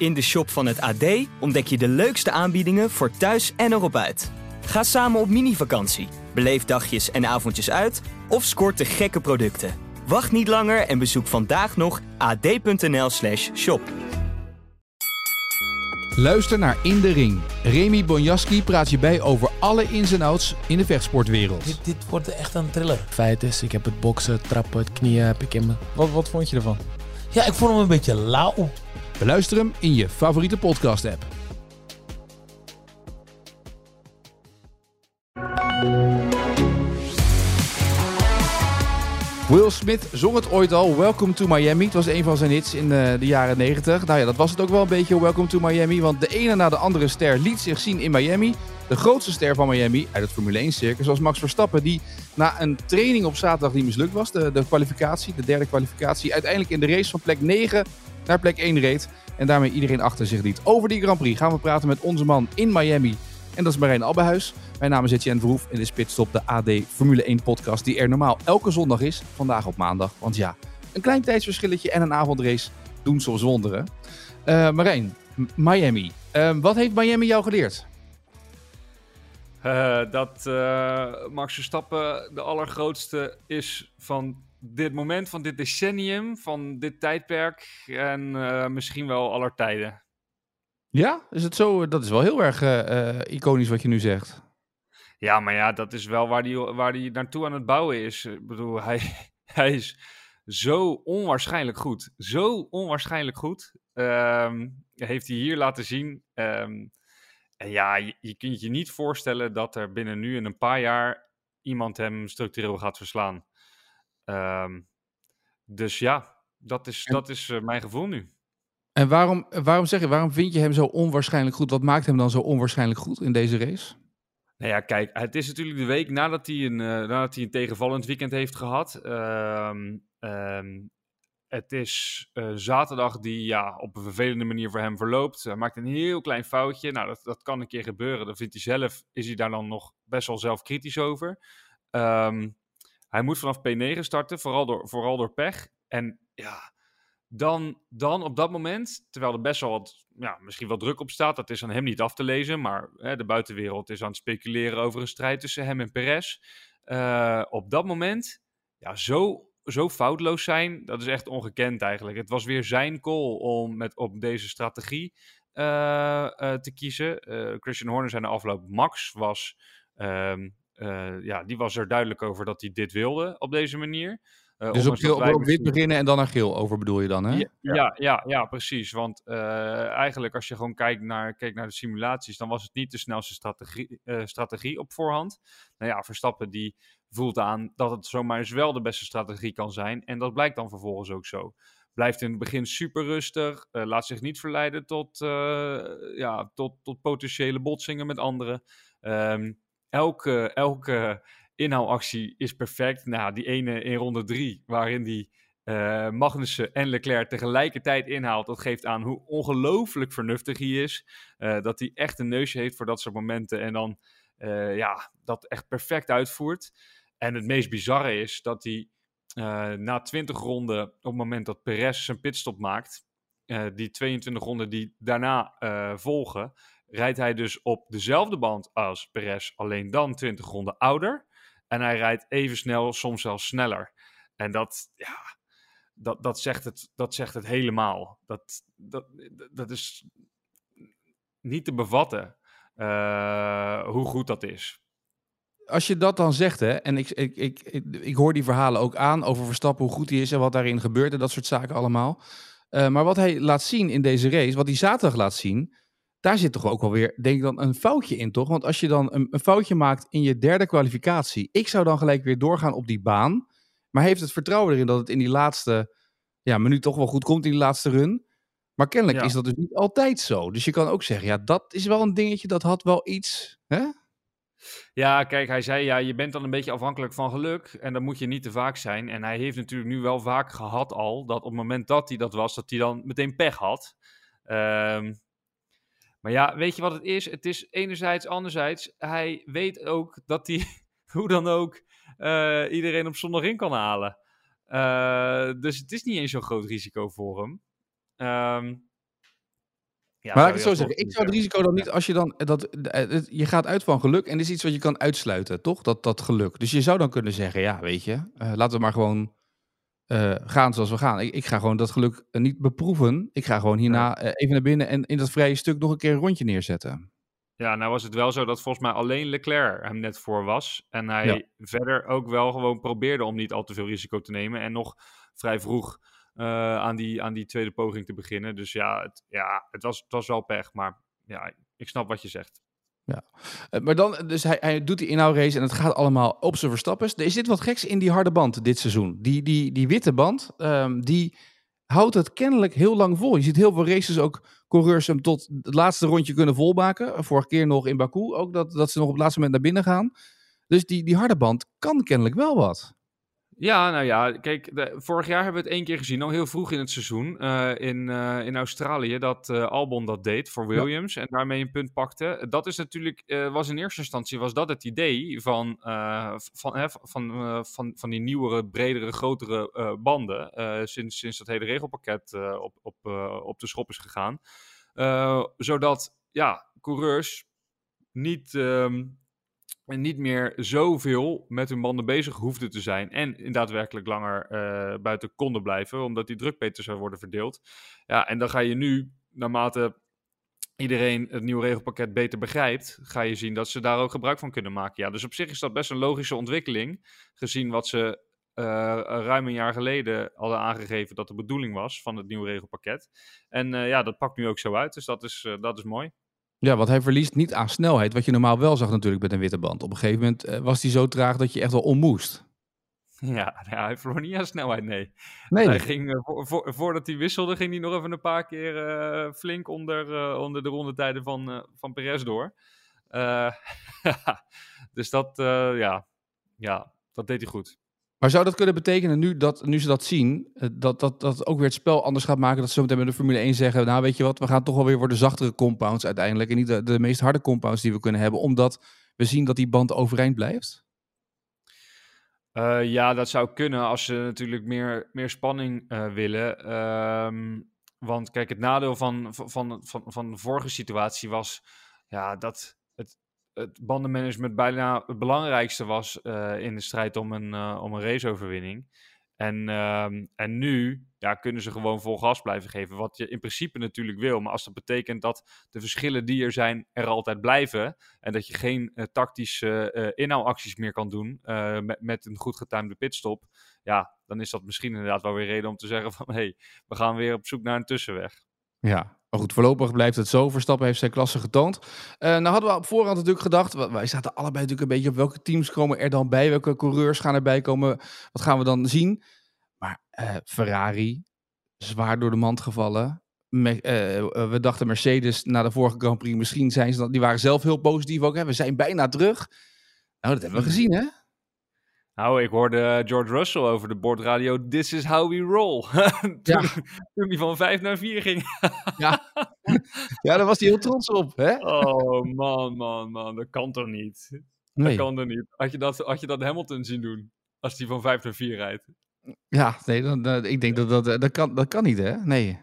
In de shop van het AD ontdek je de leukste aanbiedingen voor thuis en erop uit. Ga samen op mini-vakantie, beleef dagjes en avondjes uit of scoort de gekke producten. Wacht niet langer en bezoek vandaag nog ad.nl/slash shop. Luister naar In de Ring. Remy Bonjaski praat je bij over alle ins en outs in de vechtsportwereld. Dit, dit wordt echt een thriller. Feit is, ik heb het boksen, trappen, het knieën heb ik in me. Wat, wat vond je ervan? Ja, ik vond hem een beetje lauw. Beluister hem in je favoriete podcast-app. Will Smith zong het ooit al, Welcome to Miami. Het was een van zijn hits in eh, de jaren 90. Nou ja, dat was het ook wel een beetje, Welcome to Miami. Want de ene na de andere ster liet zich zien in Miami. De grootste ster van Miami uit het Formule 1-circus was Max Verstappen. Die na een training op zaterdag die mislukt was, de, de kwalificatie, de derde kwalificatie, uiteindelijk in de race van plek 9 naar plek 1 reed. En daarmee iedereen achter zich liet. Over die Grand Prix gaan we praten met onze man in Miami. En dat is Marijn Abbehuis. Mijn naam is Etienne Verhoef en dit is Pitstop, de AD Formule 1 podcast die er normaal elke zondag is. Vandaag op maandag, want ja, een klein tijdsverschilletje en een avondrace doen soms wonderen. Uh, Marijn, Miami. Uh, wat heeft Miami jou geleerd? Uh, dat uh, Max Verstappen de allergrootste is van dit moment, van dit decennium, van dit tijdperk en uh, misschien wel aller tijden. Ja, is het zo? Dat is wel heel erg iconisch wat je nu zegt. Ja, maar ja, dat is wel waar hij waar die naartoe aan het bouwen is. Ik bedoel, hij, hij is zo onwaarschijnlijk goed. Zo onwaarschijnlijk goed. Um, heeft hij hier laten zien. Um, en ja, je, je, kunt je niet voorstellen dat er binnen nu in een paar jaar iemand hem structureel gaat verslaan. Um, dus ja, dat is, en, dat is uh, mijn gevoel nu. En waarom, waarom zeg je, waarom vind je hem zo onwaarschijnlijk goed? Wat maakt hem dan zo onwaarschijnlijk goed in deze race? Nou ja, kijk, het is natuurlijk de week nadat hij een, uh, nadat hij een tegenvallend weekend heeft gehad. Um, um, het is uh, zaterdag die ja, op een vervelende manier voor hem verloopt. Hij maakt een heel klein foutje. Nou, dat, dat kan een keer gebeuren. Dan vindt hij zelf, is hij daar dan nog best wel zelf kritisch over. Um, hij moet vanaf P9 starten, vooral door, vooral door pech. En ja, dan, dan op dat moment, terwijl er best wel wat, ja, misschien wel druk op staat, dat is aan hem niet af te lezen, maar hè, de buitenwereld is aan het speculeren over een strijd tussen hem en Perez. Uh, op dat moment, ja, zo, zo foutloos zijn, dat is echt ongekend eigenlijk. Het was weer zijn call om met, op deze strategie uh, uh, te kiezen. Christian Horner zijn de afloop. Max was, um, ja, die was er duidelijk over dat hij dit wilde op deze manier. Uh, dus op, geel, op wit beginnen en dan naar geel over bedoel je dan, hè? Ja, ja, ja, ja precies. Want uh, eigenlijk als je gewoon kijkt naar, kijkt naar de simulaties, dan was het niet de snelste strategie, uh, strategie op voorhand. Nou ja, Verstappen die voelt aan dat het zomaar eens wel de beste strategie kan zijn. En dat blijkt dan vervolgens ook zo. Blijft in het begin super rustig, laat zich niet verleiden tot, ja, tot, tot potentiële botsingen met anderen. Um, elke, elke inhaalactie is perfect. Nou, die ene in ronde drie, waarin die uh, Magnussen en Leclerc tegelijkertijd inhaalt, dat geeft aan hoe ongelooflijk vernuftig hij is. Uh, dat hij echt een neusje heeft voor dat soort momenten en dan uh, ja, dat echt perfect uitvoert. En het meest bizarre is dat hij na 20 ronden, op het moment dat Perez zijn pitstop maakt, die 22 ronden die daarna volgen, rijdt hij dus op dezelfde band als Perez, alleen dan 20 ronden ouder. En hij rijdt even snel, soms zelfs sneller. En dat, ja, dat, dat, zegt, het, dat zegt het helemaal. Dat, dat, dat is niet te bevatten uh, hoe goed dat is. Als je dat dan zegt, hè, en ik, ik, ik, ik, hoor die verhalen ook aan over Verstappen, hoe goed hij is en wat daarin gebeurt en dat soort zaken allemaal. Uh, maar wat hij laat zien in deze race, wat hij zaterdag laat zien, daar zit toch ook wel weer, denk ik dan, een foutje in, toch? Want als je dan een, een, foutje maakt in je derde kwalificatie, ik zou dan gelijk weer doorgaan op die baan. Maar heeft het vertrouwen erin dat het in die laatste ja, minuut toch wel goed komt, in die laatste run. Maar kennelijk ja. is dat dus niet altijd zo. Dus je kan ook zeggen, ja, dat is wel een dingetje, dat had wel iets. Hè? Ja, kijk, hij zei ja, je bent dan een beetje afhankelijk van geluk en dan moet je niet te vaak zijn. En hij heeft natuurlijk nu wel vaak gehad al, dat op het moment dat hij dat was, dat hij dan meteen pech had. Um, maar ja, weet je wat het is? Het is enerzijds, anderzijds, hij weet ook dat hij hoe dan ook uh, iedereen op zondag in kan halen. Uh, dus het is niet eens zo'n groot risico voor hem. Um, Ja, maar laat ik zou het zo zeggen. Ik zou het risico dan niet als je dan. Dat, eh, het- je gaat uit van geluk en dit is iets wat je kan uitsluiten, toch? Dat, dat geluk. Dus je zou dan kunnen zeggen: ja, weet je, eh, laten we maar gewoon eh, gaan zoals we gaan. Ik, ik ga gewoon dat geluk eh, niet beproeven. Ik ga gewoon hierna eh, even naar binnen en in dat vrije stuk nog een keer een rondje neerzetten. Ja, nou was het wel zo dat volgens mij alleen Leclerc hem net voor was. En hij Ja. verder ook wel gewoon probeerde om niet al te veel risico te nemen. En nog vrij vroeg aan, die, aan die tweede poging te beginnen. Dus ja, het, ja het, was, het was wel pech. Maar ja, ik snap wat je zegt. Eh, maar dan, dus hij, hij doet die inhoudrace en het gaat allemaal op zijn verstappers. Er zit wat geks in die harde band dit seizoen. Die, die, die witte band, ehm, die houdt het kennelijk heel lang vol. Je ziet heel veel races ook coureurs hem tot het laatste rondje kunnen volmaken. Vorige keer nog in Baku ook, dat, dat ze nog op het laatste moment naar binnen gaan. Dus die, die harde band kan kennelijk wel wat. Ja, nou ja, kijk, de- vorig jaar hebben we het één keer gezien, al heel vroeg in het seizoen, eh, in, eh, in Australië, dat eh, Albon dat deed voor Williams en daarmee een punt pakte. Dat is natuurlijk, was in eerste instantie was dat het idee van, van, hè, van, van, van die nieuwere, bredere, grotere banden, sinds, sinds dat hele regelpakket op, op, op de schop is gegaan. Zodat, ja, coureurs niet... ehm, en niet meer zoveel met hun banden bezig hoefden te zijn. En daadwerkelijk langer eh, buiten konden blijven, omdat die druk beter zou worden verdeeld. Ja, en dan ga je nu, naarmate iedereen het nieuwe regelpakket beter begrijpt, ga je zien dat ze daar ook gebruik van kunnen maken. Ja, dus op zich is dat best een logische ontwikkeling, gezien wat ze eh, ruim een jaar geleden hadden aangegeven dat de bedoeling was van het nieuwe regelpakket. En eh, ja, dat pakt nu ook zo uit, dus dat is, dat is mooi. Ja, want hij verliest niet aan snelheid, wat je normaal wel zag natuurlijk met een witte band. Op een gegeven moment eh, was hij zo traag dat je echt wel om moest. Ja, hij verloor niet aan snelheid, nee. Nee, Hij ging, eh, voor, voor- voordat hij wisselde, ging hij nog even een paar keer eh, flink onder, onder de rondetijden van, van Perez door. Dus dat, ja, ja, dat deed hij goed. Maar zou dat kunnen betekenen nu, dat, nu ze dat zien, eh, dat, dat dat ook weer het spel anders gaat maken? Dat ze meteen met de Formule 1 zeggen, nou weet je wat, we gaan toch wel weer voor de zachtere compounds uiteindelijk. En niet de, de meest harde compounds die we kunnen hebben, omdat we zien dat die band overeind blijft? Eh, ja, dat zou kunnen als ze natuurlijk meer, meer spanning eh, willen. Ehm, want kijk, het nadeel van, van, van, van, van de vorige situatie was ja, dat het, het bandenmanagement bijna het belangrijkste was eh, in de strijd om een, eh, om een raceoverwinning. En, ehm, en nu ja, kunnen ze gewoon vol gas blijven geven. Wat je in principe natuurlijk wil. Maar als dat betekent dat de verschillen die er zijn er altijd blijven. En dat je geen eh, tactische eh inhaalacties meer kan doen. met, met een goed getimede pitstop. Ja, dan is dat misschien inderdaad wel weer reden om te zeggen van... hé, hey, we gaan weer op zoek naar een tussenweg. Ja, maar goed, voorlopig blijft het zo. Verstappen heeft zijn klasse getoond. Eh nou hadden we op voorhand natuurlijk gedacht, wij zaten allebei natuurlijk een beetje op welke teams komen er dan bij, welke coureurs gaan erbij komen, wat gaan we dan zien? Maar eh, Ferrari, zwaar door de mand gevallen. Me- eh, we dachten Mercedes na de vorige Grand Prix, misschien zijn ze dan, die waren zelf heel positief ook. Hè? We zijn bijna terug. Nou, dat hebben we gezien, hè? Nou, ik hoorde George Russell over de bordradio. This is how we roll. toen, Ja. toen hij van 5 naar 4 ging. Ja, daar was hij heel trots op, hè? Oh man, man, man. Dat kan toch niet? Nee. Dat kan toch niet? Had je dat, had je dat Hamilton zien doen? Als hij van 5 naar 4 rijdt. Ja, nee, dan, dan- ik denk dat dat, eh, dat, kan, dat kan niet, hè? Nee.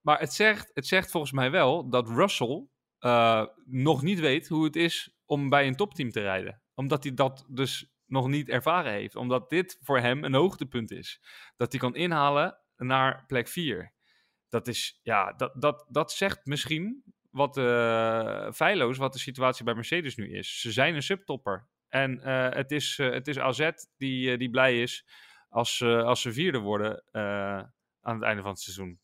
Maar het zegt, het zegt volgens mij wel dat Russell eh, nog niet weet hoe het is om bij een topteam te rijden. Omdat hij dat dus nog niet ervaren heeft. Omdat dit voor hem een hoogtepunt is. Dat hij kan inhalen naar plek 4. Dat is, ja, dat, dat, dat zegt misschien wat eh feilloos wat de situatie bij Mercedes nu is. Ze zijn een subtopper. En eh, het, is, eh, het is AZ die, die blij is als, als ze vierde worden aan het einde van het seizoen.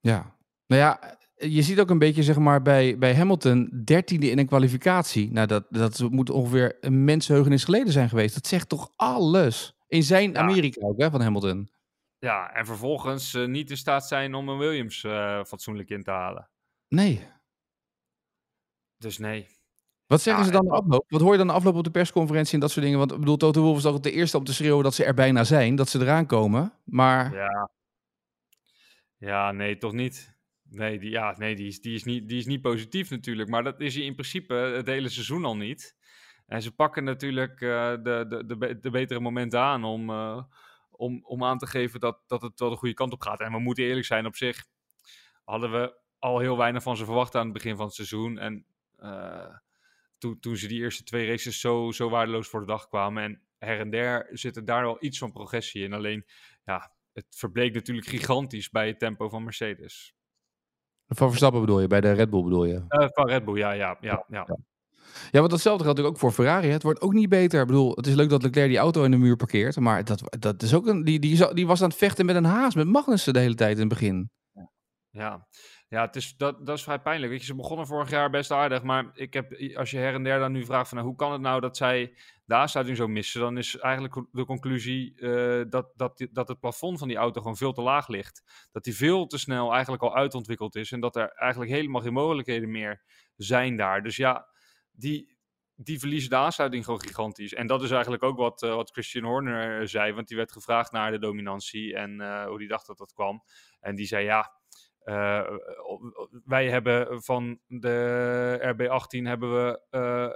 Ja. Nou ja, je ziet ook een beetje, zeg maar, bij, bij Hamilton, dertiende in een kwalificatie. Nou, dat, dat moet ongeveer een mensenheugenis geleden zijn geweest. Dat zegt toch alles? In zijn Ja. Amerika ook, hè, van Hamilton. Ja, en vervolgens eh, niet in staat zijn om een Williams eh, fatsoenlijk in te halen. Nee. Dus nee. Wat zeggen Ja, ze dan de afloop? Wat hoor je dan de afloop op de persconferentie en dat soort dingen? Want ik bedoel, Toto Wolff is ook de eerste om te schreeuwen dat ze er bijna zijn, dat ze eraan komen. Maar Ja. Ja, nee, toch niet. Nee, die, ja, nee die, is, die, is niet, die is niet positief natuurlijk. Maar dat is hij in principe het hele seizoen al niet. En ze pakken natuurlijk eh, de, de, de, be- de betere momenten aan om, eh, om, om aan te geven dat, dat het wel de goede kant op gaat. En we moeten eerlijk zijn, op zich hadden we al heel weinig van ze verwacht aan het begin van het seizoen. En eh, toen, toen ze die eerste twee races zo, zo waardeloos voor de dag kwamen. En her en der zit er daar wel iets van progressie in. Alleen, ja, het verbleek natuurlijk gigantisch bij het tempo van Mercedes. Van Verstappen bedoel je, bij de Red Bull bedoel je? Eh, van Red Bull, ja, ja, ja. ja. Ja, want datzelfde geldt natuurlijk ook voor Ferrari. Het wordt ook niet beter. Ik bedoel, het is leuk dat Leclerc die auto in de muur parkeert. Maar dat, dat is ook een, die, die, die was aan het vechten met een haas, met Magnussen de hele tijd in het begin. Ja, ja het is, dat, dat is vrij pijnlijk. Weet je, ze begonnen vorig jaar best aardig. Maar ik heb, als je her en der dan nu vraagt van nou, hoe kan het nou dat zij de aansluiting zo missen, dan is eigenlijk de conclusie eh, dat, dat, dat het plafond van die auto gewoon veel te laag ligt. Dat die veel te snel eigenlijk al uitontwikkeld is en dat er eigenlijk helemaal geen mogelijkheden meer zijn daar. Dus ja, die, die verliezen de aansluiting gewoon gigantisch. En dat is eigenlijk ook wat, eh, wat Christian Horner eh, zei, want die werd gevraagd naar de dominantie en hoe die dacht dat dat kwam. En die zei ja, eh, wij hebben van de RB18 hebben we eh,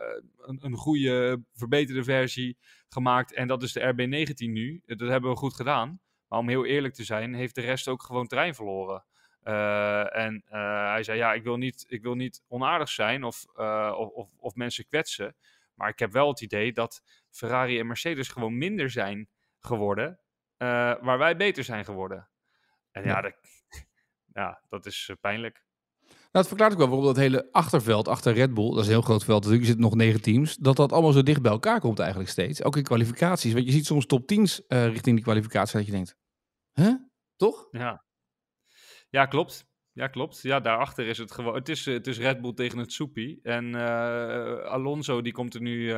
een, een goede verbeterde versie gemaakt. En dat is de RB19 nu. Dat hebben we goed gedaan. Maar om heel eerlijk te zijn, heeft de rest ook gewoon terrein verloren. Eh, en eh, hij zei, ja, ik wil niet, ik wil niet onaardig zijn of, eh, of, of, of mensen kwetsen. Maar ik heb wel het idee dat Ferrari en Mercedes gewoon minder zijn geworden. eh, waar wij beter zijn geworden. En ja, Ja. dat, ja, dat is eh, pijnlijk. Nou, het verklaart ook wel waarom dat hele achterveld achter Red Bull, dat is een heel groot veld, natuurlijk er zitten nog negen teams, dat dat allemaal zo dicht bij elkaar komt eigenlijk steeds. Ook in kwalificaties. Want je ziet soms top 10's eh, richting die kwalificatie dat je denkt, hè? Toch? Ja. ja, klopt. Ja, klopt. Ja, daarachter is het gewoon. Het is, het is Red Bull tegen het Soepie. En eh, Alonso, die komt er nu.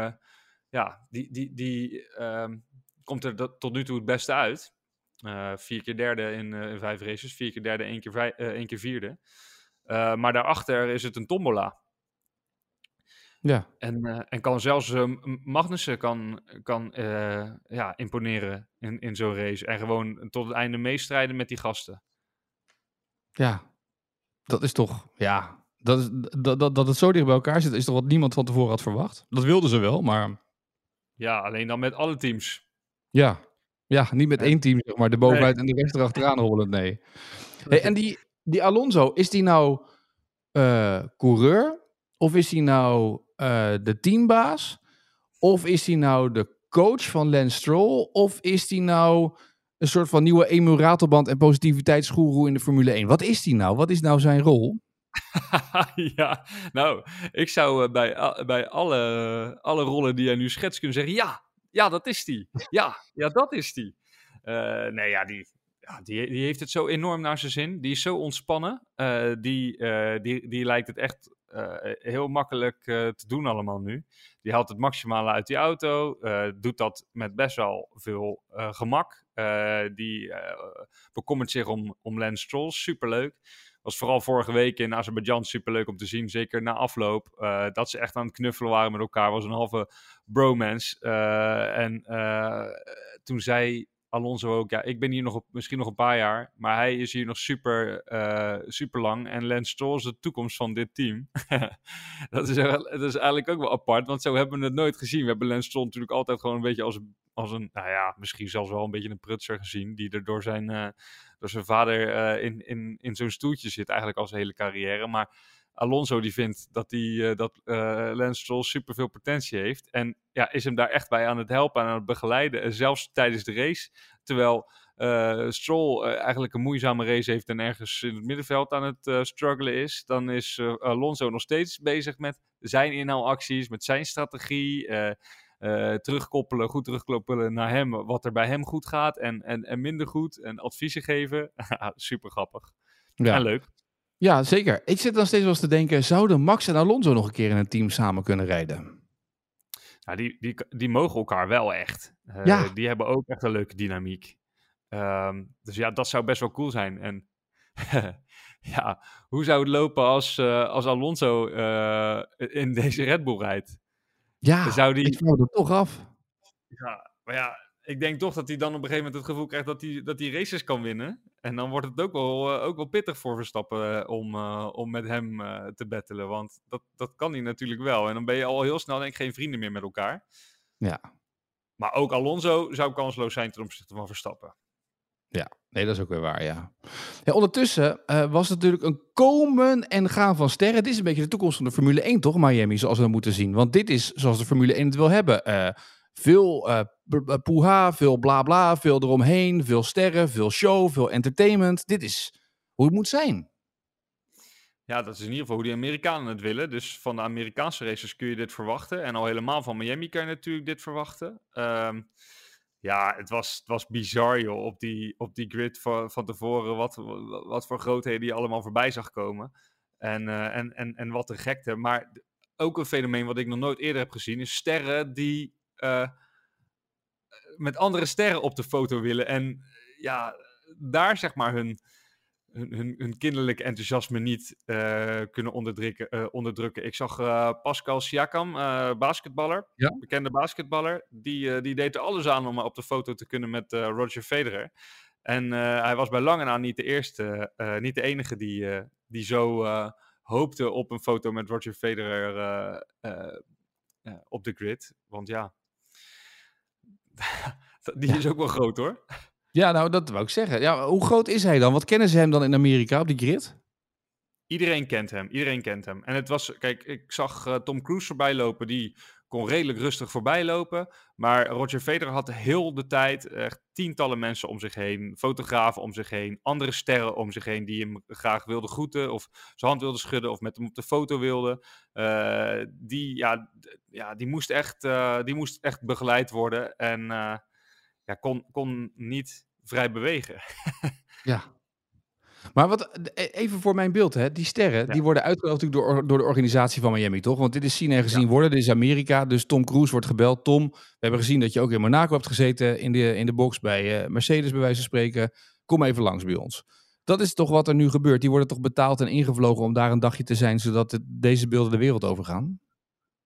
ja, die, die, die ehm, komt er dat- tot nu toe het beste uit. Eh, vier keer derde in, eh, in vijf races. Vier keer derde, één keer, eh, één keer vierde. Maar daarachter is het een tombola. Ja. En, en kan zelfs Magnussen kan, kan ja, imponeren in, in zo'n race. En gewoon tot het einde meestrijden met die gasten. Ja. Dat is toch, ja. Dat, is, dat, dat, dat het zo dicht bij elkaar zit, is toch wat niemand van tevoren had verwacht. Dat wilden ze wel, maar Ja, alleen dan met alle teams. ja. Ja, niet met één team, zeg maar, de bovenuit en de rest erachteraan rollen, nee. Hey, en die, die Alonso, is die nou eh, coureur? Of is hij nou eh, de teambaas? Of is hij nou de coach van Lance Stroll? Of is hij nou een soort van nieuwe emulatorband en positiviteitsgoeroe in de Formule 1? Wat is hij nou? Wat is nou zijn rol? ja, nou, ik zou eh, bij, bij alle, alle rollen die jij nu schetst kunnen zeggen: ja, ja, dat is die. Ja, ja, dat is die. Eh, nee, ja, die, ja die, die heeft het zo enorm naar zijn zin. Die is zo ontspannen. Eh, die, eh, die, die lijkt het echt heel makkelijk te doen allemaal nu. Die haalt het maximale uit die auto. doet dat met best wel veel gemak. Die bekommert zich om, om Lance. Superleuk. Was vooral vorige week in Azerbeidzjan superleuk om te zien. Zeker na afloop. eh, dat ze echt aan het knuffelen waren met elkaar. Was een halve bromance. Eh, en eh, toen zei Alonso ook, ja, ik ben hier nog op, misschien nog een paar jaar, maar hij is hier nog super, eh, super lang. En Lance Stroll is de toekomst van dit team. dat, is, dat is eigenlijk ook wel apart, want zo hebben we het nooit gezien. We hebben Lance Stroll natuurlijk altijd gewoon een beetje als, als een, nou ja, misschien zelfs wel een beetje een prutser gezien, die er door zijn, eh, door zijn vader eh, in, in, in zo'n stoeltje zit, eigenlijk al zijn hele carrière. Maar Alonso die vindt dat, die, eh, dat eh, Lance Stroll superveel potentie heeft. En ja, is hem daar echt bij aan het helpen, aan het begeleiden. En zelfs tijdens de race. Terwijl eh, Stroll eh, eigenlijk een moeizame race heeft en ergens in het middenveld aan het eh, struggelen is. Dan is eh, Alonso nog steeds bezig met zijn inhaalacties, met zijn strategie. eh, eh, terugkoppelen, goed terugkoppelen naar hem, wat er bij hem goed gaat en, en, en minder goed. En adviezen geven. Super grappig. Ja. En leuk. Ja, zeker. Ik zit dan steeds wel eens te denken, zouden Max en Alonso nog een keer in een team samen kunnen rijden? Nou, die, die, die mogen elkaar wel echt. Eh, Ja. Die hebben ook echt een leuke dynamiek. Ehm, dus ja, dat zou best wel cool zijn. En ja, hoe zou het lopen als, eh, als Alonso eh, in deze Red Bull rijdt? Ja, zou die, ik er toch af. ja, maar ja, ik denk toch dat hij dan op een gegeven moment het gevoel krijgt dat hij, dat hij races kan winnen. En dan wordt het ook wel, eh, ook wel pittig voor Verstappen eh, om, eh, om met hem te battelen. Want dat, dat kan hij natuurlijk wel. En dan ben je al heel snel denk ik geen vrienden meer met elkaar. Ja. Maar ook Alonso zou kansloos zijn ten opzichte van Verstappen. Nee, dat is ook weer waar, ja. ja ondertussen was het natuurlijk een komen en gaan van sterren. Dit is een beetje de toekomst van de Formule 1, toch, Miami, zoals we dat moeten zien. Want dit is zoals de Formule 1 het wil hebben. Veel b- poeha, veel bla bla, veel eromheen, veel sterren, veel show, veel entertainment. Dit is hoe het moet zijn. Ja, dat is in ieder geval hoe die Amerikanen het willen. Dus van de Amerikaanse races kun je dit verwachten. En al helemaal van Miami kan je natuurlijk dit verwachten. Ehm, ja, het was, het was bizar, joh, op die, op die grid van, van tevoren. Wat, wat voor grootheden je allemaal voorbij zag komen. En, eh, en, en, en wat een gekte. Maar ook een fenomeen wat ik nog nooit eerder heb gezien... is sterren die eh, met andere sterren op de foto willen. En eh, ja, daar zeg maar hun hun, hun, kinderlijke enthousiasme niet eh, kunnen onderdrukken, onderdrukken. Ik zag Pascal Siakam, basketballer, Ja. bekende basketballer, die, die deed er alles aan om op de foto te kunnen met Roger Federer. En hij was bij lange na niet de eerste, niet de enige die, die zo hoopte op een foto met Roger Federer op de grid. Want ja, die is ook wel groot hoor. Ja, nou, dat wou ik zeggen. Ja, hoe groot is hij dan? Wat kennen ze hem dan in Amerika op die grid? Iedereen kent hem, iedereen kent hem. En het was, kijk, ik zag eh, Tom Cruise voorbij lopen, die kon redelijk rustig voorbij lopen. Maar Roger Federer had heel de tijd echt tientallen mensen om zich heen, fotografen om zich heen, andere sterren om zich heen die hem graag wilden groeten of zijn hand wilden schudden of met hem op de foto wilden. Eh, die, ja, ja, die, moest echt, eh, die moest echt begeleid worden en eh, ja, kon, kon niet vrij bewegen. Ja. Maar wat, e- even voor mijn beeld, hè. die sterren Ja. die worden natuurlijk door, door de organisatie van Miami, toch? Want dit is zien en gezien worden, dit is Amerika, dus Tom Cruise wordt gebeld. Tom, we hebben gezien dat je ook in Monaco hebt gezeten in de, in de box bij eh, Mercedes, bij wijze van spreken. Kom even langs bij ons. Dat is toch wat er nu gebeurt. Die worden toch betaald en ingevlogen om daar een dagje te zijn, zodat het- deze beelden de wereld overgaan?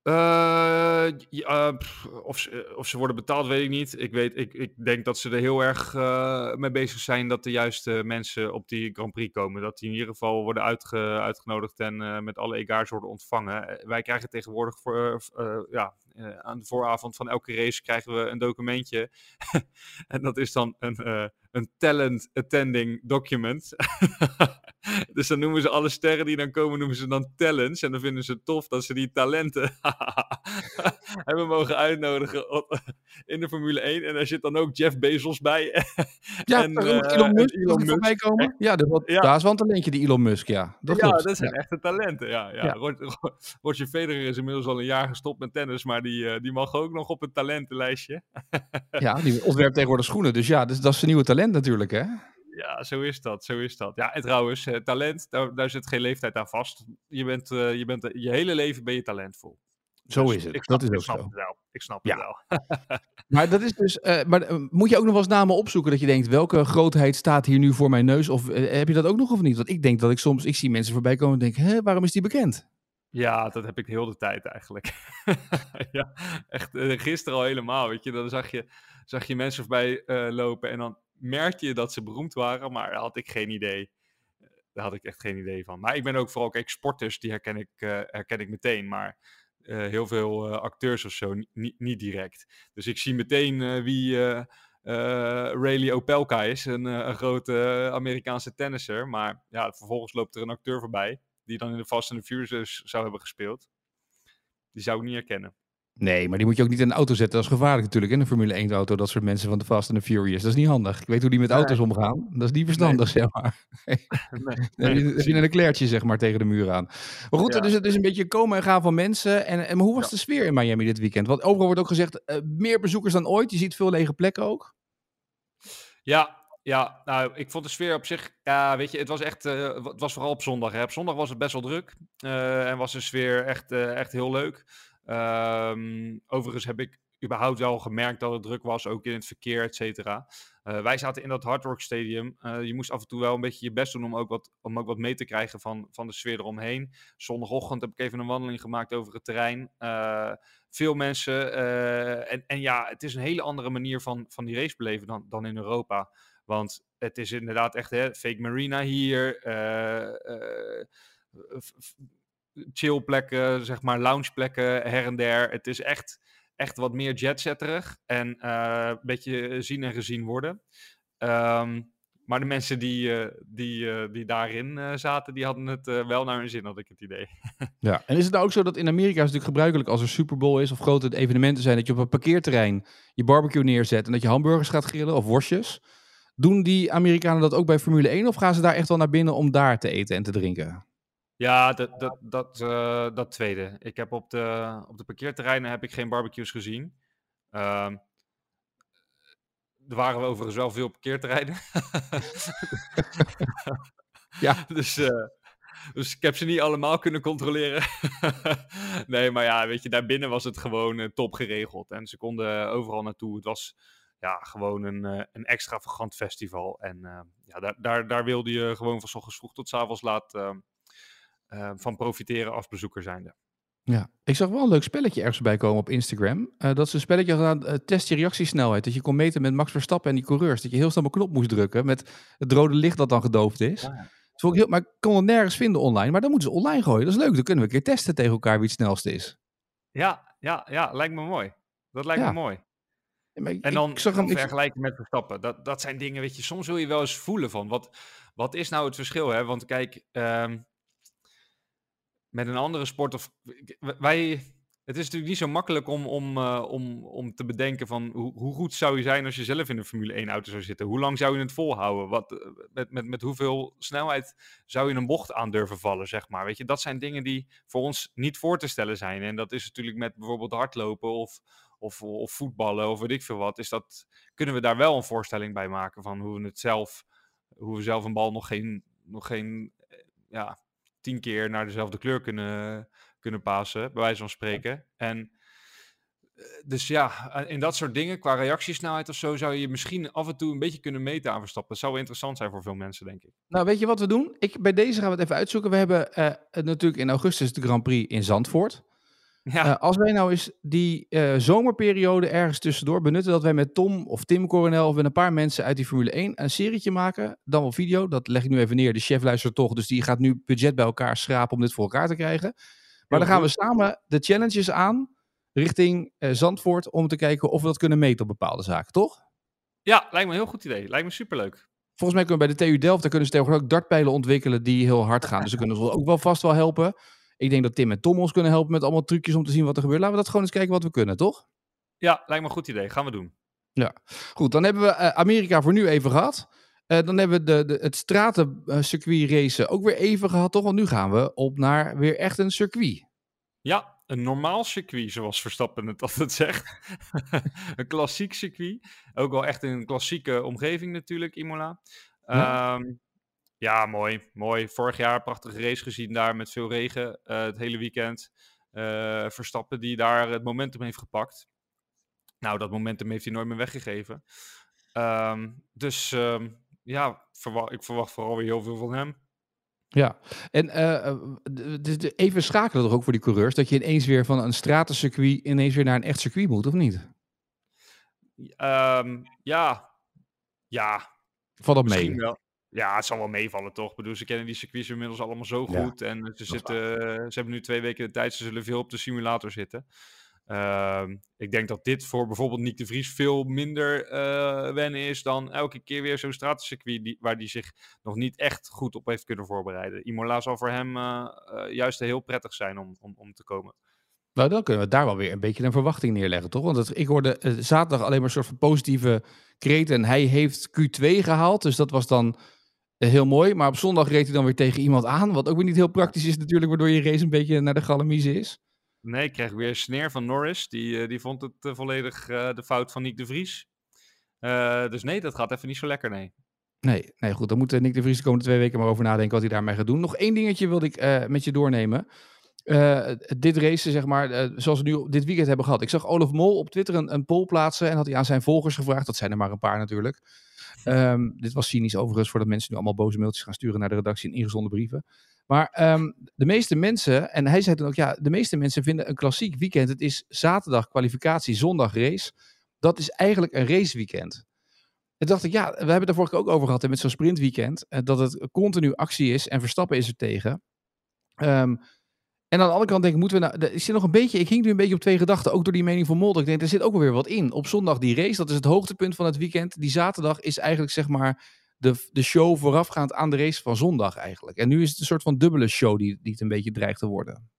Eh, eh, of, ze, of ze worden betaald, weet ik niet. Ik, weet, ik, ik denk dat ze er heel erg eh, mee bezig zijn dat de juiste mensen op die Grand Prix komen. Dat die in ieder geval worden uitge, uitgenodigd en eh, met alle egaars worden ontvangen. Eh, wij krijgen tegenwoordig voor, eh, eh, ja, eh, aan de vooravond van elke race krijgen we een documentje. en dat is dan een, eh, een talent attending document. dus dan noemen ze alle sterren die dan komen, noemen ze dan talents. En dan vinden ze tof dat ze die talenten hebben mogen uitnodigen op- in de Formule 1. En daar zit dan ook Jeff Bezos bij. Ja, En, eh, Elon en Musk, Elon Elon Musk. voorbij komen. Ja, dat, wat, Ja. daar is wel een talentje, die Elon Musk, ja. Dat ja, klopt. dat zijn Ja. echte talenten. Ja, ja. Roger, Roger Federer is inmiddels al een jaar gestopt met tennis, maar die, eh, die mag ook nog op het talentenlijstje. Ja, die ontwerpt tegenwoordig schoenen. Dus ja, dus, dat is zijn nieuwe talent natuurlijk, hè? Ja, zo is dat, zo is dat. Ja, en trouwens, eh, talent, daar, daar zit geen leeftijd aan vast. Je bent, eh, je bent je hele leven ben je talentvol. Zo Dus is het. Ik snap, dat is ik ook snap zo. het wel. Ik snap Ja. het wel. Maar dat is dus. eh, maar eh, moet je ook nog wel eens namen opzoeken dat je denkt welke grootheid staat hier nu voor mijn neus? Of eh, heb je dat ook nog of niet? Want ik denk dat ik soms ik zie mensen voorbij komen en denk, hè, waarom is die bekend? Ja, dat heb ik heel de tijd eigenlijk. ja, echt gisteren al helemaal, weet je. Dan zag je, zag je mensen voorbij lopen en dan merkte je dat ze beroemd waren, maar daar had ik geen idee. Daar had ik echt geen idee van. Maar ik ben ook vooral, kijk, sporters, die herken ik, herken ik meteen, maar heel veel eh, acteurs of zo ni- niet, direct. Dus ik zie meteen eh, wie eh eh, Rayleigh Opelka is, een, eh, een grote eh, Amerikaanse tennisser. Maar ja, vervolgens loopt er een acteur voorbij die dan in de Fast and the Furious zou hebben gespeeld. Die zou ik niet herkennen. Nee, maar die moet je ook niet in een auto zetten. Dat is gevaarlijk natuurlijk in een Formule 1 auto. Dat soort mensen van de Fast and the Furious. Dat is niet handig. Ik weet hoe die met Nee. auto's omgaan. Dat is niet verstandig, zeg maar. Nee, Dan heb je- heb je een Leclercje zeg maar tegen de muur aan. Maar goed, Ja. dus het is een beetje komen en gaan van mensen. En, en maar hoe was Ja. de sfeer in Miami dit weekend? Want overal wordt ook gezegd, eh, meer bezoekers dan ooit. Je ziet veel lege plekken ook. Ja, ja, nou, ik vond de sfeer op zich, ja, weet je, het was echt, eh, het was vooral op zondag. Hè. Op zondag was het best wel druk eh, en was de sfeer echt, eh, echt heel leuk. Ehm, overigens heb ik überhaupt wel gemerkt dat het druk was, ook in het verkeer, et cetera. Eh, wij zaten in dat Hard Rock Stadium. Eh, je moest af en toe wel een beetje je best doen om ook wat, om ook wat mee te krijgen van, van de sfeer eromheen. Zondagochtend heb ik even een wandeling gemaakt over het terrein. Eh, veel mensen. en, en ja, het is een hele andere manier van, van die race beleven dan, dan in Europa. Want het is inderdaad echt hè, fake marina hier. Eh, eh, chillplekken, zeg maar, loungeplekken her en der. Het is echt, echt wat meer jetsetterig en eh, een beetje zien en gezien worden. Ehm, maar de mensen die, eh, die, eh, die daarin eh, zaten, die hadden het eh, wel naar hun zin, had ik het idee. Ja. En is het nou ook zo dat in Amerika is het natuurlijk gebruikelijk als er Super Bowl is of grote evenementen zijn, dat je op een parkeerterrein je barbecue neerzet en dat je hamburgers gaat grillen of worstjes? Doen die Amerikanen dat ook bij Formule 1 of gaan ze daar echt wel naar binnen om daar te eten en te drinken? Ja, dat, dat, dat, eh, dat tweede. Ik heb op de, op de parkeerterreinen heb ik geen barbecues gezien. Ehm, er waren overigens wel veel parkeerterreinen. Ja. Dus, eh, dus ik heb ze niet allemaal kunnen controleren. nee, maar ja, weet je, daarbinnen was het gewoon eh, top geregeld. En ze konden overal naartoe. Het was ja, gewoon een, eh, een extravagant festival. En ja, daar, daar, daar wilde je gewoon van 's ochtends vroeg tot 's avonds laat eh, van profiteren als bezoeker zijnde. Ja, ik zag wel een leuk spelletje ergens bij komen op Instagram. Eh, dat is een spelletje gedaan, eh, test je reactiesnelheid. Dat je kon meten met Max Verstappen en die coureurs. Dat je heel snel op een knop moest drukken met het rode licht dat dan gedoofd is. Ja. Ik heel, maar ik kon het nergens vinden online. Maar dan moeten ze online gooien. Dat is leuk. Dan kunnen we een keer testen tegen elkaar wie het snelste is. Ja, ja, ja, lijkt me mooi. Dat lijkt Ja. me mooi. Ja, ik- En dan, ik zag hem, vergelijken met Verstappen. Dat, dat zijn dingen, weet je, soms wil je wel eens voelen van, wat, wat is nou het verschil, hè? Want kijk, ehm, met een andere sport of... Wij, het is natuurlijk niet zo makkelijk om, om, eh, om, om te bedenken van, hoe, hoe goed zou je zijn als je zelf in een Formule 1 auto zou zitten? Hoe lang zou je het volhouden? Wat, eh, met, met, met hoeveel snelheid zou je een bocht aan durven vallen, zeg maar? Weet je, dat zijn dingen die voor ons niet voor te stellen zijn. En dat is natuurlijk met bijvoorbeeld hardlopen of, of, of voetballen of weet ik veel wat, is dat, kunnen we daar wel een voorstelling bij maken van hoe we het zelf, hoe we zelf een bal nog geen, nog geen eh, ja, tien keer naar dezelfde kleur kunnen, kunnen pasen, bij wijze van spreken. En eh, dus ja, in dat soort dingen, qua reactiesnelheid of zo, zou je misschien af en toe een beetje kunnen meten aan Verstappen. Dat zou wel interessant zijn voor veel mensen, denk ik. Nou, weet je wat we doen? Ik, bij deze gaan we het even uitzoeken. We hebben het natuurlijk in augustus de Grand Prix in Zandvoort. Ja, Eh, als wij nou eens die eh, zomerperiode ergens tussendoor benutten, dat wij met Tom of Tim Coronel of met een paar mensen uit die Formule 1 een serietje maken, dan wel video. Dat leg ik nu even neer. De chef luistert toch, dus die gaat nu budget bij elkaar schrapen om dit voor elkaar te krijgen. Maar dan gaan we samen de challenges aan richting eh, Zandvoort om te kijken of we dat kunnen meten op bepaalde zaken, toch? ja, lijkt me een heel goed idee. Lijkt me superleuk. Volgens mij kunnen we bij de TU Delft, daar kunnen ze tegenwoordig ook dartpijlen ontwikkelen die heel hard gaan. Dus ze kunnen ons ook wel vast wel helpen. Ik denk dat Tim en Tom ons kunnen helpen met allemaal trucjes om te zien wat er gebeurt. Laten we dat gewoon eens kijken wat we kunnen, toch? Ja, lijkt me een goed idee. Gaan we doen. Goed, dan hebben we eh, Amerika voor nu even gehad. Eh, dan hebben we de, de, het stratencircuit racen ook weer even gehad, toch? Want nu gaan we op naar weer echt een circuit. Ja, een normaal circuit, zoals Verstappen het altijd zegt. een klassiek circuit. Ook wel echt in een klassieke omgeving natuurlijk, Imola. Ja. Ja, ja mooi, mooi. Vorig jaar een prachtige race gezien daar met veel regen eh, het hele weekend. Eh, Verstappen die daar het momentum heeft gepakt. Nou, dat momentum heeft hij nooit meer weggegeven. Ehm, dus ehm, ja, verwa- ik verwacht vooral weer heel veel van hem. Ja, en eh, even schakelen toch ook voor die coureurs, dat je ineens weer van een stratencircuit ineens weer naar een echt circuit moet, of niet? Ehm, ja, ja, Valt dat mee? wel. Ja, het zal wel meevallen, toch? Ik bedoel, ze kennen die circuits inmiddels allemaal zo Ja, goed. En ze, zitten, ze hebben nu twee weken de tijd. Ze zullen veel op de simulator zitten. Ehm, ik denk dat dit voor bijvoorbeeld Nick de Vries veel minder eh, wennen is dan elke keer weer zo'n stratencircuit die, waar hij zich nog niet echt goed op heeft kunnen voorbereiden. Imola zal voor hem eh, eh, juist heel prettig zijn om, om, om te komen. Nou, dan kunnen we daar wel weer een beetje een verwachting neerleggen, toch? Want het, ik hoorde eh, zaterdag alleen maar een soort van positieve kreten. En hij heeft Q2 gehaald, dus dat was dan eh, heel mooi. Maar op zondag reed hij dan weer tegen iemand aan, wat ook weer niet heel praktisch is natuurlijk, waardoor je race een beetje naar de galamiezen is. Nee, ik kreeg weer een sneer van Norris. Die, eh, die vond het eh, volledig eh, de fout van Nick de Vries. Eh, dus nee, dat gaat even niet zo lekker, nee. Nee, nee, goed. Dan moet eh, Nick de Vries de komende twee weken maar over nadenken wat hij daarmee gaat doen. Nog één dingetje wilde ik eh, met je doornemen. Eh, dit racen, zeg maar, eh, zoals we nu dit weekend hebben gehad. Ik zag Olaf Mol op Twitter een, een poll plaatsen en had hij aan zijn volgers gevraagd. Dat zijn er maar een paar natuurlijk. Ehm, dit was cynisch overigens, voordat mensen nu allemaal boze mailtjes gaan sturen naar de redactie in ingezonden brieven. Maar ehm, de meeste mensen, en hij zei toen ook, ja, de meeste mensen vinden een klassiek weekend, het is zaterdag kwalificatie, zondag race. Dat is eigenlijk een raceweekend. En dacht ik, ja, we hebben het er vorige ook over gehad hè, met zo'n sprintweekend. eh, dat het continu actie is en Verstappen is er tegen. Ehm, En aan de andere kant denk ik, moeten we nou... Er zit nog een beetje, ik hing nu een beetje op twee gedachten, ook door die mening van Molder. Ik denk, er zit ook wel weer wat in. Op zondag die race, dat is het hoogtepunt van het weekend. Die zaterdag is eigenlijk zeg maar de, de show voorafgaand aan de race van zondag eigenlijk. En nu is het een soort van dubbele show die, die het een beetje dreigt te worden.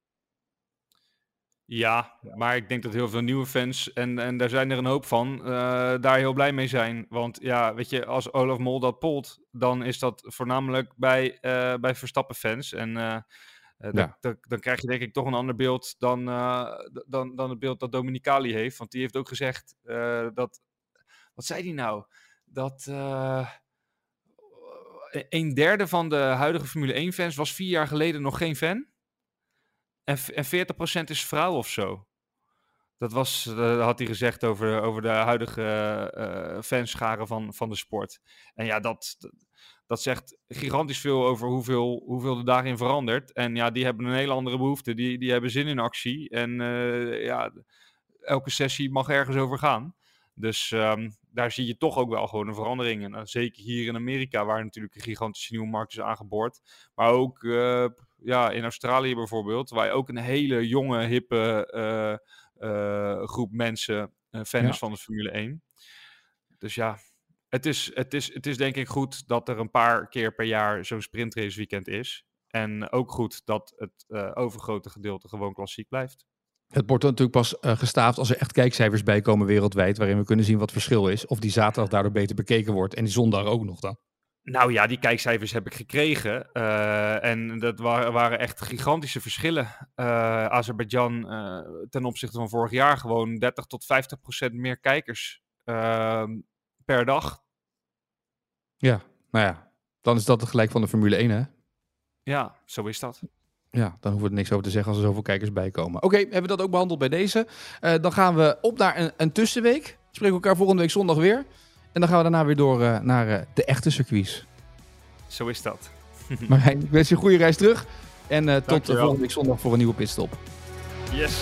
Ja, maar ik denk dat heel veel nieuwe fans, en, en daar zijn er een hoop van, eh, daar heel blij mee zijn. Want ja, weet je, als Olaf Mol dat polt, dan is dat voornamelijk bij, eh, bij Verstappen-fans. En eh, eh, dan, Ja. dan, dan krijg je denk ik toch een ander beeld dan, eh, dan, dan het beeld dat Dominicali heeft. Want die heeft ook gezegd eh, dat, wat zei die nou? Dat eh, een derde van de huidige Formule 1-fans was vier jaar geleden nog geen fan. En, en 40% is vrouw of zo. Dat was, eh, had hij gezegd over, over de huidige fanscharen van, van de sport. En ja, dat, dat zegt gigantisch veel over hoeveel, hoeveel er daarin verandert. En ja, die hebben een hele andere behoefte. Die, die hebben zin in actie. En eh, ja, elke sessie mag ergens over gaan. Dus ehm, daar zie je toch ook wel gewoon een verandering in. En zeker hier in Amerika, waar natuurlijk een gigantische nieuwe markt is aangeboord. Maar ook eh, ja, in Australië bijvoorbeeld, waar je ook een hele jonge, hippe eh, eh, groep mensen eh, fan Ja. is van de Formule 1. Dus ja, het is, het, is, het is denk ik goed dat er een paar keer per jaar zo'n sprintrace weekend is. En ook goed dat het eh, overgrote gedeelte gewoon klassiek blijft. Het wordt natuurlijk pas eh, gestaafd als er echt kijkcijfers bij komen wereldwijd, waarin we kunnen zien wat het verschil is. Of die zaterdag daardoor beter bekeken wordt en die zondag ook nog dan. Nou ja, die kijkcijfers heb ik gekregen. eh, en dat wa- waren echt gigantische verschillen. Eh Azerbeidzjan ten opzichte van vorig jaar gewoon 30 tot 50 procent meer kijkers ehm, per dag. Ja, nou ja, dan is dat het gelijk van de Formule 1 hè. Ja, zo is dat. Ja, dan hoeven we er niks over te zeggen als er zoveel kijkers bij komen. Oké, hebben we dat ook behandeld bij deze. Eh, dan gaan we op naar een, een tussenweek. We spreken elkaar volgende week zondag weer. En dan gaan we daarna weer door eh, naar eh, de echte circuits. Zo is dat. Marijn, ik wens je een goede reis terug. En eh, tot volgende week zondag voor een nieuwe pitstop. Yes.